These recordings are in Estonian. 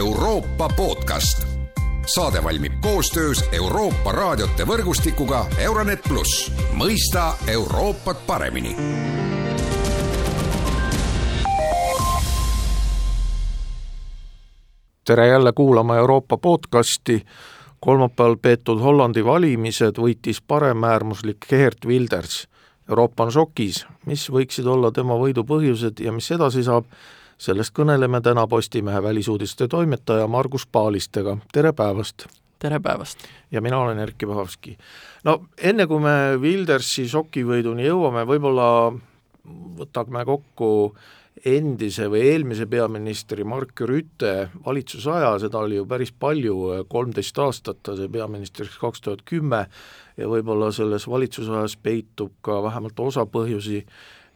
Euroopa podcast. saade valmib koostöös Euroopa raadiote võrgustikuga Euronet pluss, mõista Euroopat paremini tere jälle kuulama Euroopa podcasti. kolmapäeval peetud Hollandi valimised võitis paremäärmuslik Geert Wilders. Euroopa on šokis, mis võiksid olla tema võidu põhjused ja mis edasi saab, sellest kõneleme täna Postimehe välisuudiste toimetaja Margus Paalistega, tere päevast! tere päevast! ja mina olen Erkki Pahavski. no enne, kui me Wildersi šokivõiduni jõuame, võib-olla võtame kokku endise või eelmise peaministri Mark Rütte valitsusaja, seda oli ju päris palju, kolmteist aastat ta sai peaministriks kaks tuhat kümme ja võib-olla selles valitsusajas peitub ka vähemalt osa põhjusi,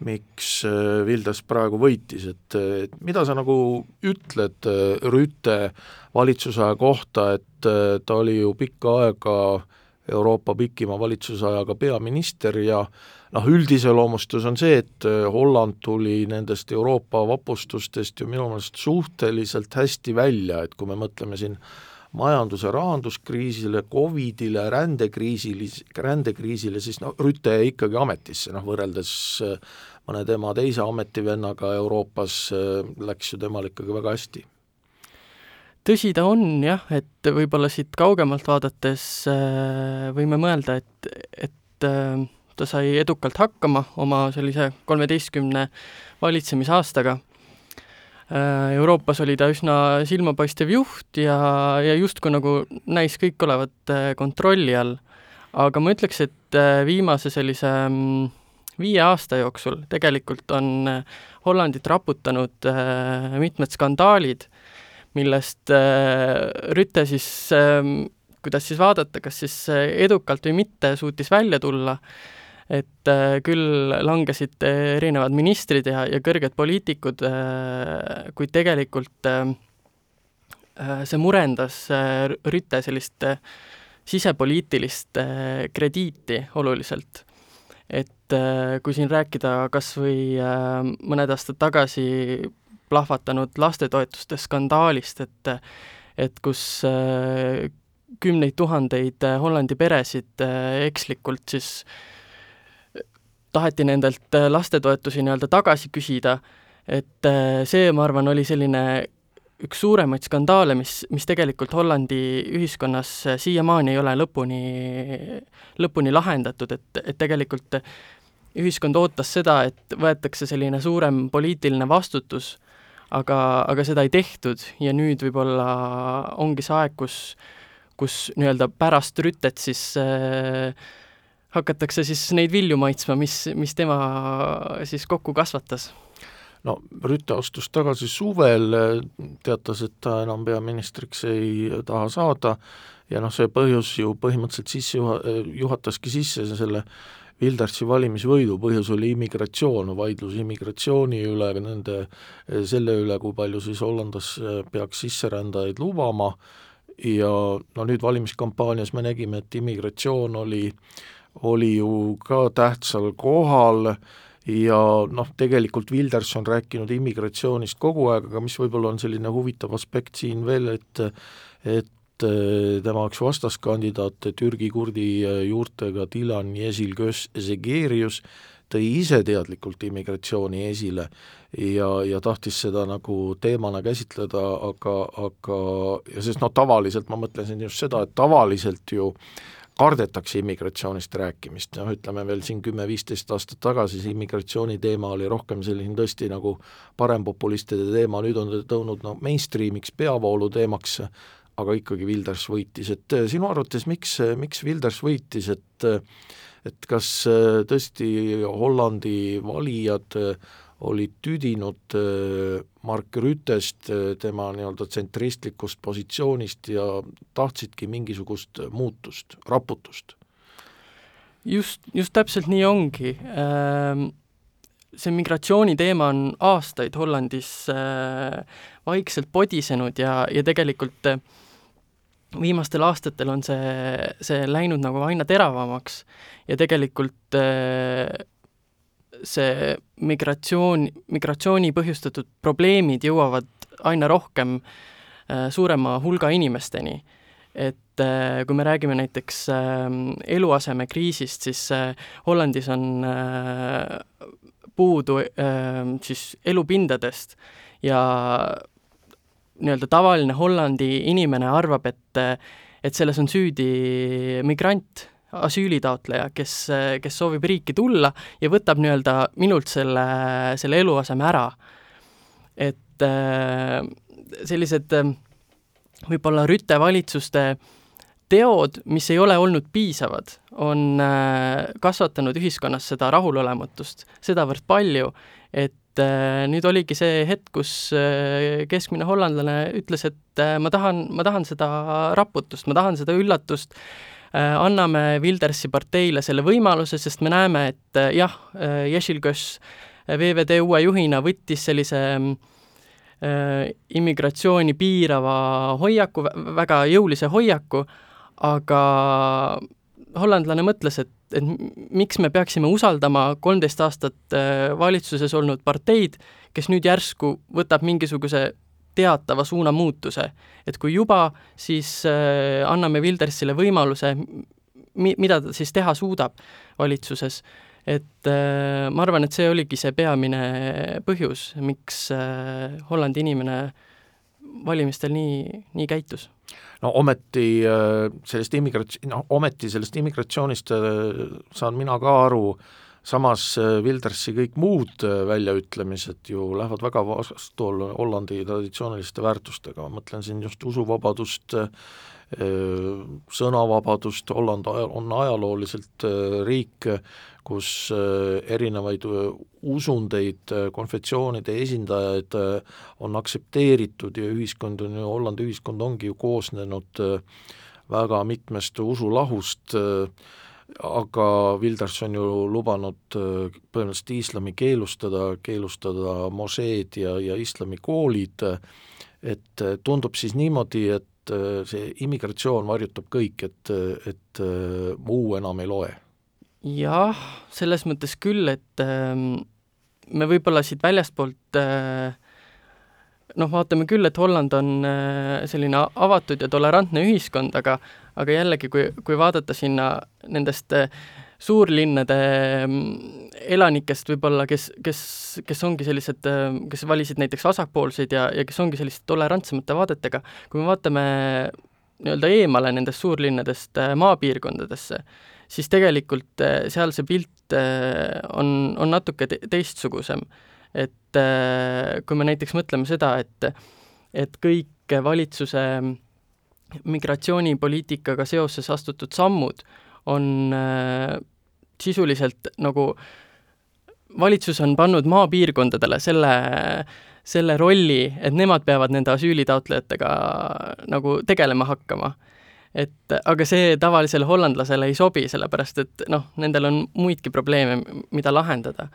miks äh, Vildes praegu võitis, et, et mida sa nagu ütled äh, Rütte valitsusaja kohta, et äh, ta oli ju pikka aega Euroopa pikima valitsusajaga peaminister ja noh, üldiseloomustus on see, et Holland tuli nendest Euroopa vapustustest ju minu meelest suhteliselt hästi välja, et kui me mõtleme siin majandus- ja rahanduskriisile, Covidile, rändekriisile, rändekriisile, siis no Rüte ikkagi ametisse, noh võrreldes mõne tema teise ametivennaga Euroopas äh, läks ju temal ikkagi väga hästi tõsi ta on jah, et võib-olla siit kaugemalt vaadates võime mõelda, et, et ta sai edukalt hakkama oma sellise kolmeteistkümne valitsemisaastaga. Äh, Euroopas oli ta üsna silmapaistev juht ja, ja justkui nagu näis kõik olevat äh, kontrolli all. aga ma ütleks, et äh, viimase sellise mm, viie aasta jooksul tegelikult on Hollandit raputanud mitmed skandaalid, millest Rüte siis ähm, kuidas siis vaadata, kas siis edukalt või mitte, suutis välja tulla et äh, küll langesid erinevad ministrid ja, ja kõrged poliitikud äh,, kuid tegelikult äh, äh see murendas äh, Rüte sellist äh, sisepoliitilist äh, krediiti oluliselt. et äh, kui siin rääkida kas või äh, mõned aastad tagasi plahvatanud lastetoetuste skandaalist, et et kus äh, kümneid tuhandeid Hollandi peresid ekslikult siis taheti nendelt lastetoetusi nii-öelda tagasi küsida, et see, ma arvan, oli selline üks suuremaid skandaale, mis, mis tegelikult Hollandi ühiskonnas siiamaani ei ole lõpuni, lõpuni lahendatud, et, et tegelikult ühiskond ootas seda, et võetakse selline suurem poliitiline vastutus, aga, aga seda ei tehtud ja nüüd võib-olla ongi see aeg, kus, kus nii-öelda pärast rütet siis äh, hakatakse siis neid vilju maitsma, mis, mis tema siis kokku kasvatas? no Rüte astus tagasi suvel, teatas, et ta enam peaministriks ei taha saada ja noh, see põhjus ju põhimõtteliselt sisse juha-, juhataski sisse selle Wildersi valimisvõidu, põhjus oli immigratsioon, vaidlus immigratsiooni üle, nende, selle üle, kui palju siis Hollandas peaks sisserändajaid lubama. Ja no nüüd valimiskampaanias me nägime, et immigratsioon oli oli ju ka tähtsal kohal ja noh, tegelikult Wilders on rääkinud immigratsioonist kogu aeg, aga mis võib-olla on selline huvitav aspekt siin veel, et et eh, tema üks vastaskandidaat, Türgi kurdi eh, juurtega Dilan Yesil-Göz Zegerius, tõi ise teadlikult immigratsiooni esile ja, ja tahtis seda nagu teemana käsitleda, aga, aga ja sest noh, tavaliselt ma mõtlesin just seda, et tavaliselt ju kardetakse immigratsioonist rääkimist, noh ütleme veel siin kümme-viisteist aastat tagasi see immigratsiooni teema oli rohkem selline tõesti nagu parempopulistide teema, nüüd on ta tõunud no mainstreamiks, peavoolu teemaks, aga ikkagi Wilders võitis, et eh, sinu arvates miks, miks Wilders võitis, et et kas tõesti Hollandi valijad olid tüdinud äh, Mark Rütest, äh, tema nii-öelda tsentristlikust positsioonist ja tahtsidki mingisugust muutust, raputust? just, just täpselt nii ongi. Ähm, see migratsiooniteema on aastaid Hollandis äh, vaikselt podisenud ja, ja tegelikult viimastel aastatel on see, see läinud nagu aina teravamaks ja tegelikult see migratsioon, migratsiooni põhjustatud probleemid jõuavad aina rohkem suurema hulga inimesteni. et kui me räägime näiteks eluasemekriisist, siis Hollandis on puudu siis elupindadest ja nii-öelda tavaline Hollandi inimene arvab, et, et selles on süüdi migrant, asüülitaotleja, kes, kes soovib riiki tulla ja võtab nii-öelda minult selle, selle eluaseme ära. et äh, sellised äh, võib-olla rütevalitsuste teod, mis ei ole olnud piisavad, on äh, kasvatanud ühiskonnas seda rahulolematust sedavõrd palju, et nüüd oligi see hetk, kus äh, keskmine hollandlane ütles, et äh, ma tahan, ma tahan seda raputust, ma tahan seda üllatust, anname Wildersi parteile selle võimaluse, sest me näeme, et jah, Ješilgöš VVD uue juhina võttis sellise immigratsiooni piirava hoiaku, väga jõulise hoiaku, aga hollandlane mõtles, et et miks me peaksime usaldama kolmteist aastat äh, valitsuses olnud parteid, kes nüüd järsku võtab mingisuguse teatava suunamuutuse. et kui juba, siis äh, anname Wildersile võimaluse, mi-, mida ta siis teha suudab valitsuses. et äh, ma arvan, et see oligi see peamine põhjus, miks Hollandi inimene valimistel nii, nii käitus no ometi äh, sellest immigrats-, no ometi sellest immigratsioonist äh, saan mina ka aru, samas äh, Wildersi kõik muud väljaütlemised ju lähevad väga vastuollu Hollandi traditsiooniliste väärtustega, ma mõtlen siin just usuvabadust, sõnavabadust, Holland on ajalooliselt riik, kus erinevaid usundeid, konfessioonide esindajaid on aktsepteeritud ja ühiskond on ju, Hollandi ühiskond ongi ju koosnenud väga mitmest usulahust, aga Wilders on ju lubanud põhimõtteliselt islami keelustada, keelustada mošeed ja, ja islamikoolid, et tundub siis niimoodi, et see immigratsioon varjutab kõik, et, et muu enam ei loe. Jah, selles mõttes küll, et ähm, me võib-olla siit väljastpoolt äh, noh, vaatame küll, et Holland on äh, selline avatud ja tolerantne ühiskond, aga aga jällegi, kui, kui vaadata sinna nendest äh, suurlinnade mm, elanikest võib-olla, kes, kes, kes ongi sellised, äh, kes valisid näiteks vasakpoolseid ja, ja kes ongi selliste tolerantsemate vaadetega, kui me vaatame nii-öelda eemale nendest suurlinnadest äh, maapiirkondadesse, siis tegelikult äh, seal see pilt äh, on, on natuke te teistsugusem. et äh, kui me näiteks mõtleme seda, et, et kõik valitsuse migratsioonipoliitikaga seoses astutud sammud on sisuliselt nagu valitsus on pannud maapiirkondadele selle, selle rolli, et nemad peavad nende asüülitaotlejatega nagu tegelema hakkama et aga see tavalisele hollandlasele ei sobi, sellepärast et noh, nendel on muidki probleeme, mida lahendada.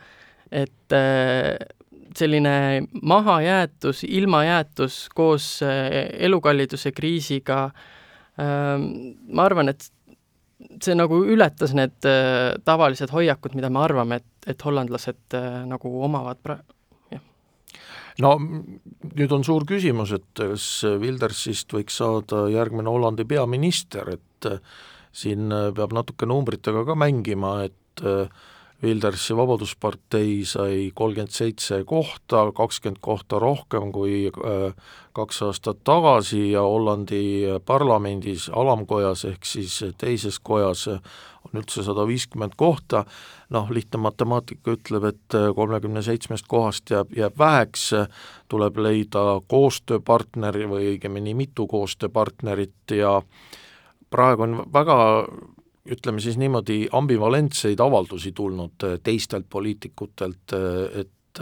et äh, selline mahajäetus, ilmajäetus koos äh, elukalliduse kriisiga, ähm, ma arvan, et see nagu ületas need äh, tavalised hoiakud, mida me arvame, et, et hollandlased nagu omavad pra-, no nüüd on suur küsimus, et kas Wildersist võiks saada järgmine Hollandi peaminister, et äh, siin äh, peab natuke numbritega ka mängima, et äh, Wildersi Vabaduspartei sai kolmkümmend seitse kohta, kakskümmend kohta rohkem kui kaks aastat tagasi ja Hollandi parlamendis alamkojas ehk siis teises kojas on üldse sada viiskümmend kohta, noh, lihtne matemaatika ütleb, et kolmekümne seitsmest kohast jääb, jääb väheks, tuleb leida koostööpartner või õigemini mitu koostööpartnerit ja praegu on väga ütleme siis niimoodi, ambivalentseid avaldusi tulnud teistelt poliitikutelt, et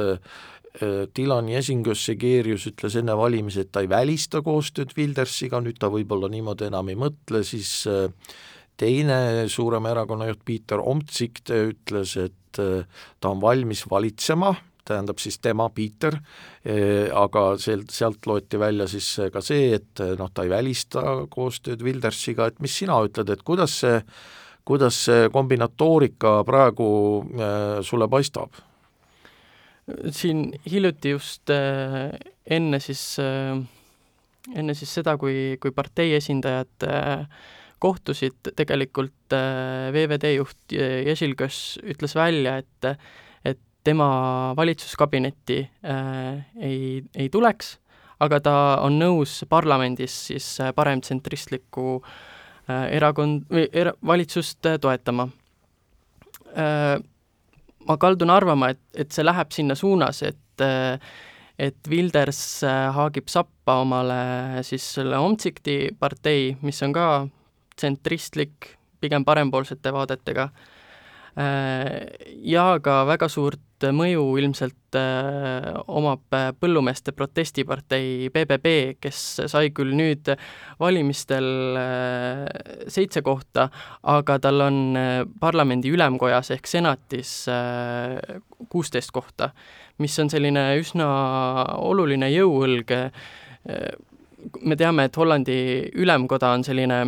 Dylan Jesingös-Segerius ütles enne valimisi, et ta ei välista koostööd Wildersiga, nüüd ta võib-olla niimoodi enam ei mõtle, siis teine suurema erakonna juht Peter Omtsik ütles, et äh, ta on valmis valitsema, tähendab siis tema, Peter, äh, aga sealt, sealt loeti välja siis ka see, et äh, noh, ta ei välista koostööd Wildersiga, et mis sina ütled, et kuidas see, kuidas see kombinatoorika praegu äh, sulle paistab? siin hiljuti just enne siis enne siis seda, kui, kui partei esindajad kohtusid, tegelikult VVD juht Ježilgõs ütles välja, et tema valitsuskabinetti ei, ei tuleks, aga ta on nõus parlamendis siis paremtsentristlikku erakond või era-, valitsust toetama. Ma kaldun arvama, et, et see läheb sinna suunas, et et Wilders haagib sappa omale siis selle Omtsikti partei, mis on ka tsentristlik, pigem parempoolsete vaadetega, ja ka väga suurt mõju ilmselt äh, omab põllumeeste protestipartei BBB, kes sai küll nüüd valimistel äh, seitse kohta, aga tal on äh, parlamendi ülemkojas ehk senatis kuusteist kohta, mis on selline üsna oluline jõuõlg. me teame, et Hollandi ülemkoda on selline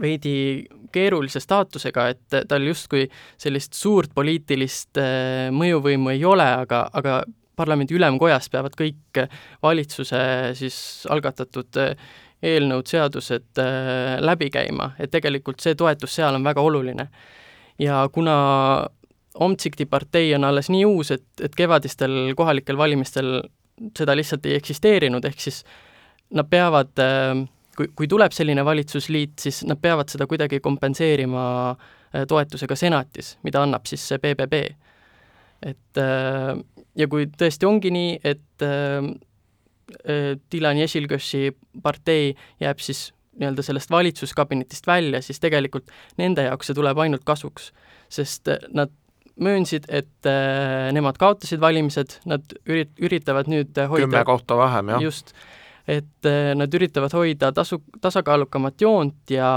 veidi keerulise staatusega, et tal justkui sellist suurt poliitilist äh, mõjuvõimu ei ole, aga, aga parlamendi ülemkojas peavad kõik valitsuse siis algatatud äh, eelnõud, seadused äh, läbi käima, et tegelikult see toetus seal on väga oluline. ja kuna Omtsikti partei on alles nii uus, et, et kevadistel kohalikel valimistel seda lihtsalt ei eksisteerinud, ehk siis nad peavad äh, kui, kui tuleb selline valitsusliit, siis nad peavad seda kuidagi kompenseerima äh, toetusega senatis, mida annab siis see BBB. et äh, ja kui tõesti ongi nii, et äh, Dilan Yeşilgöši partei jääb siis nii-öelda sellest valitsuskabinetist välja, siis tegelikult nende jaoks see tuleb ainult kasuks, sest nad möönsid, et nemad kaotasid valimised, nad ürit-, üritavad nüüd hoida kümme kohta vähem, jah. just et eh, nad üritavad hoida tasu, tasakaalukamat joont ja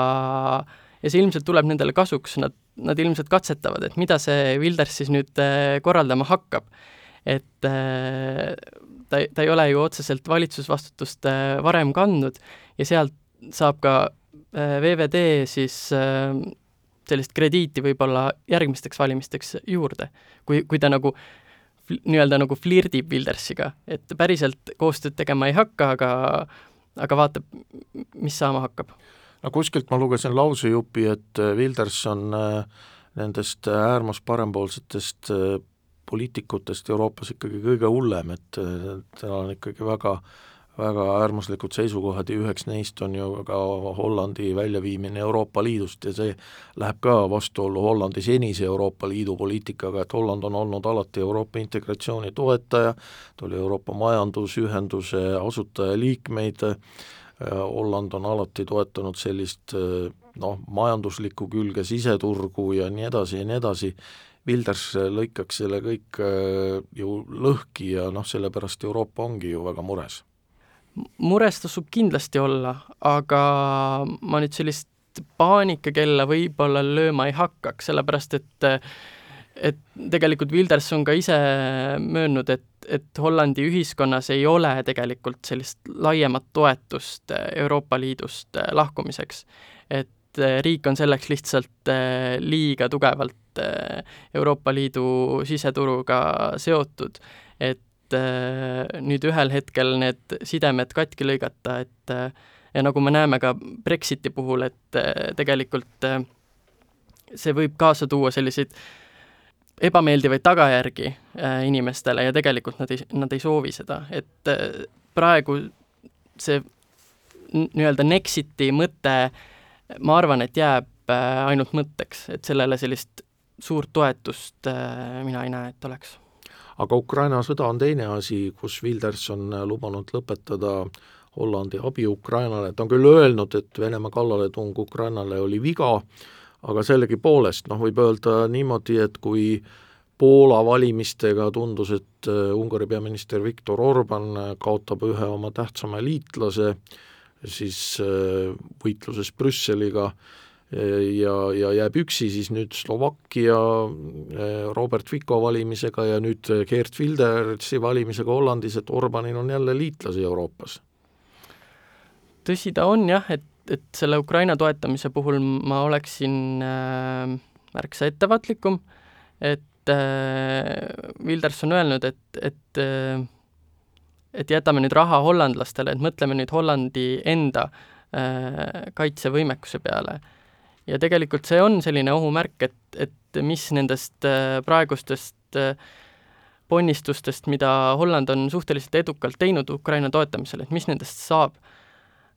ja see ilmselt tuleb nendele kasuks, nad, nad ilmselt katsetavad, et mida see Wilders siis nüüd eh, korraldama hakkab. et eh, ta, ta ei ole ju otseselt valitsusvastutust varem kandnud ja sealt saab ka VVD siis sellist krediiti võib-olla järgmisteks valimisteks juurde. kui, kui ta nagu nii-öelda nagu flirdib Wildersiga, et päriselt koostööd tegema ei hakka, aga aga vaatab, mis saama hakkab. no kuskilt ma lugesin lausejupi, et äh, Wilders on äh, nendest äh, äärmus parempoolsetest poliitikutest Euroopas ikkagi kõige hullem, et tal on ikkagi väga väga äärmuslikud seisukohad ja üheks neist on ju ka Hollandi väljaviimine Euroopa Liidust ja see läheb ka vastuollu Hollandi senise Euroopa Liidu poliitikaga, et Holland on olnud alati Euroopa integratsiooni toetaja, ta oli Euroopa Majandusühenduse asutajaliikmeid, Holland on alati toetanud sellist noh, majanduslikku külge, siseturgu ja nii edasi ja nii edasi, Wilders lõikaks selle kõik ju lõhki ja noh, sellepärast Euroopa ongi ju väga mures mures tasub kindlasti olla, aga ma nüüd sellist paanikakella võib-olla lööma ei hakkaks, sellepärast et et tegelikult Wilders on ka ise möönnud, et, et Hollandi ühiskonnas ei ole tegelikult sellist laiemat toetust Euroopa Liidust lahkumiseks. et riik on selleks lihtsalt liiga tugevalt Euroopa Liidu siseturuga seotud, nüüd ühel hetkel need sidemed katki lõigata, et äh, ja nagu me näeme ka Brexiti puhul, et äh, tegelikult see võib kaasa tuua selliseid ebameeldivaid tagajärgi inimestele ja tegelikult nad ei, nad ei soovi seda, et praegu see nii-öelda Nexiti mõte, ma arvan, et jääb ainult mõtteks, et sellele sellist suurt toetust mina ei näe, et oleks aga Ukraina sõda on teine asi, kus Wilders on lubanud lõpetada Hollandi abi Ukrainale, ta on küll öelnud, et Venemaa kallaletung Ukrainale oli viga, aga sellegipoolest noh, võib öelda niimoodi, et kui Poola valimistega tundus, et äh, Ungari peaminister Viktor Orban kaotab ühe oma tähtsama liitlase, siis äh, võitluses Brüsseliga ja, ja jääb üksi siis nüüd Slovakkia eh, Robert Fico valimisega ja nüüd Geert Wildersi valimisega Hollandis, et Orbanil on jälle liitlasi Euroopas. tõsi ta on jah, et, et selle Ukraina toetamise puhul ma oleksin äh, märksa ettevaatlikum, et äh, Wilders on öelnud, et, et äh, et jätame nüüd raha hollandlastele, et mõtleme nüüd Hollandi enda äh, kaitsevõimekuse peale. Ja tegelikult see on selline ohumärk, et, et mis nendest äh, praegustest äh, ponnistustest, mida Holland on suhteliselt edukalt teinud Ukraina toetamisel, et mis nendest saab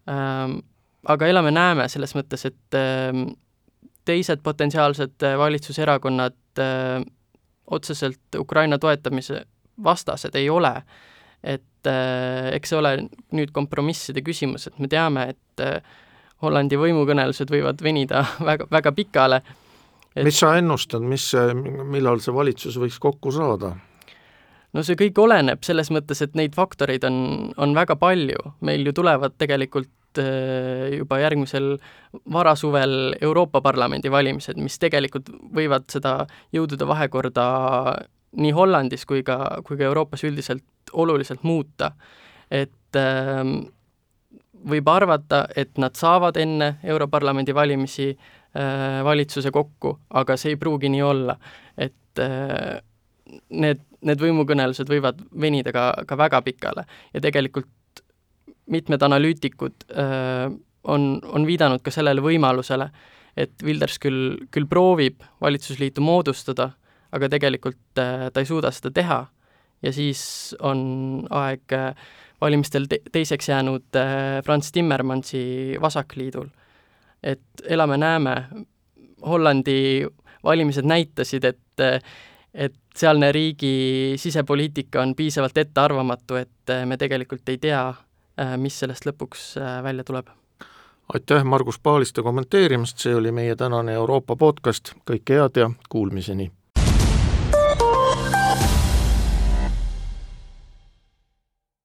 ähm,. aga elame-näeme selles mõttes, et äh, teised potentsiaalsed äh, valitsuserakonnad otseselt Ukraina toetamise vastased ei ole et eks see ole nüüd kompromisside küsimus, et me teame, et Hollandi võimukõnelused võivad venida väga, väga pikale et.... mis sa ennustad, mis, millal see valitsus võiks kokku saada? no see kõik oleneb selles mõttes, et neid faktoreid on, on väga palju, meil ju tulevad tegelikult äh, juba järgmisel varasuvel Euroopa Parlamendi valimised, mis tegelikult võivad seda jõudude vahekorda nii Hollandis kui ka, kui ka Euroopas üldiselt oluliselt muuta. et äh, võib arvata, et nad saavad enne Europarlamendi valimisi äh, valitsuse kokku, aga see ei pruugi nii olla. et äh, need, need võimukõnelused võivad venida ka, ka väga pikale ja tegelikult mitmed analüütikud äh, on, on viidanud ka sellele võimalusele, et Wilders küll, küll proovib valitsusliitu moodustada, aga tegelikult äh, ta ei suuda seda teha ja siis on aeg äh, valimistel te teiseks jäänud äh, Franz Timmermansi vasakliidul. et elame-näeme, Hollandi valimised näitasid, et et sealne riigi sisepoliitika on piisavalt ettearvamatu, et me tegelikult ei tea, mis sellest lõpuks välja tuleb. aitäh, Margus Paaliste kommenteerimast, see oli meie tänane Euroopa podcast, kõike head ja kuulmiseni!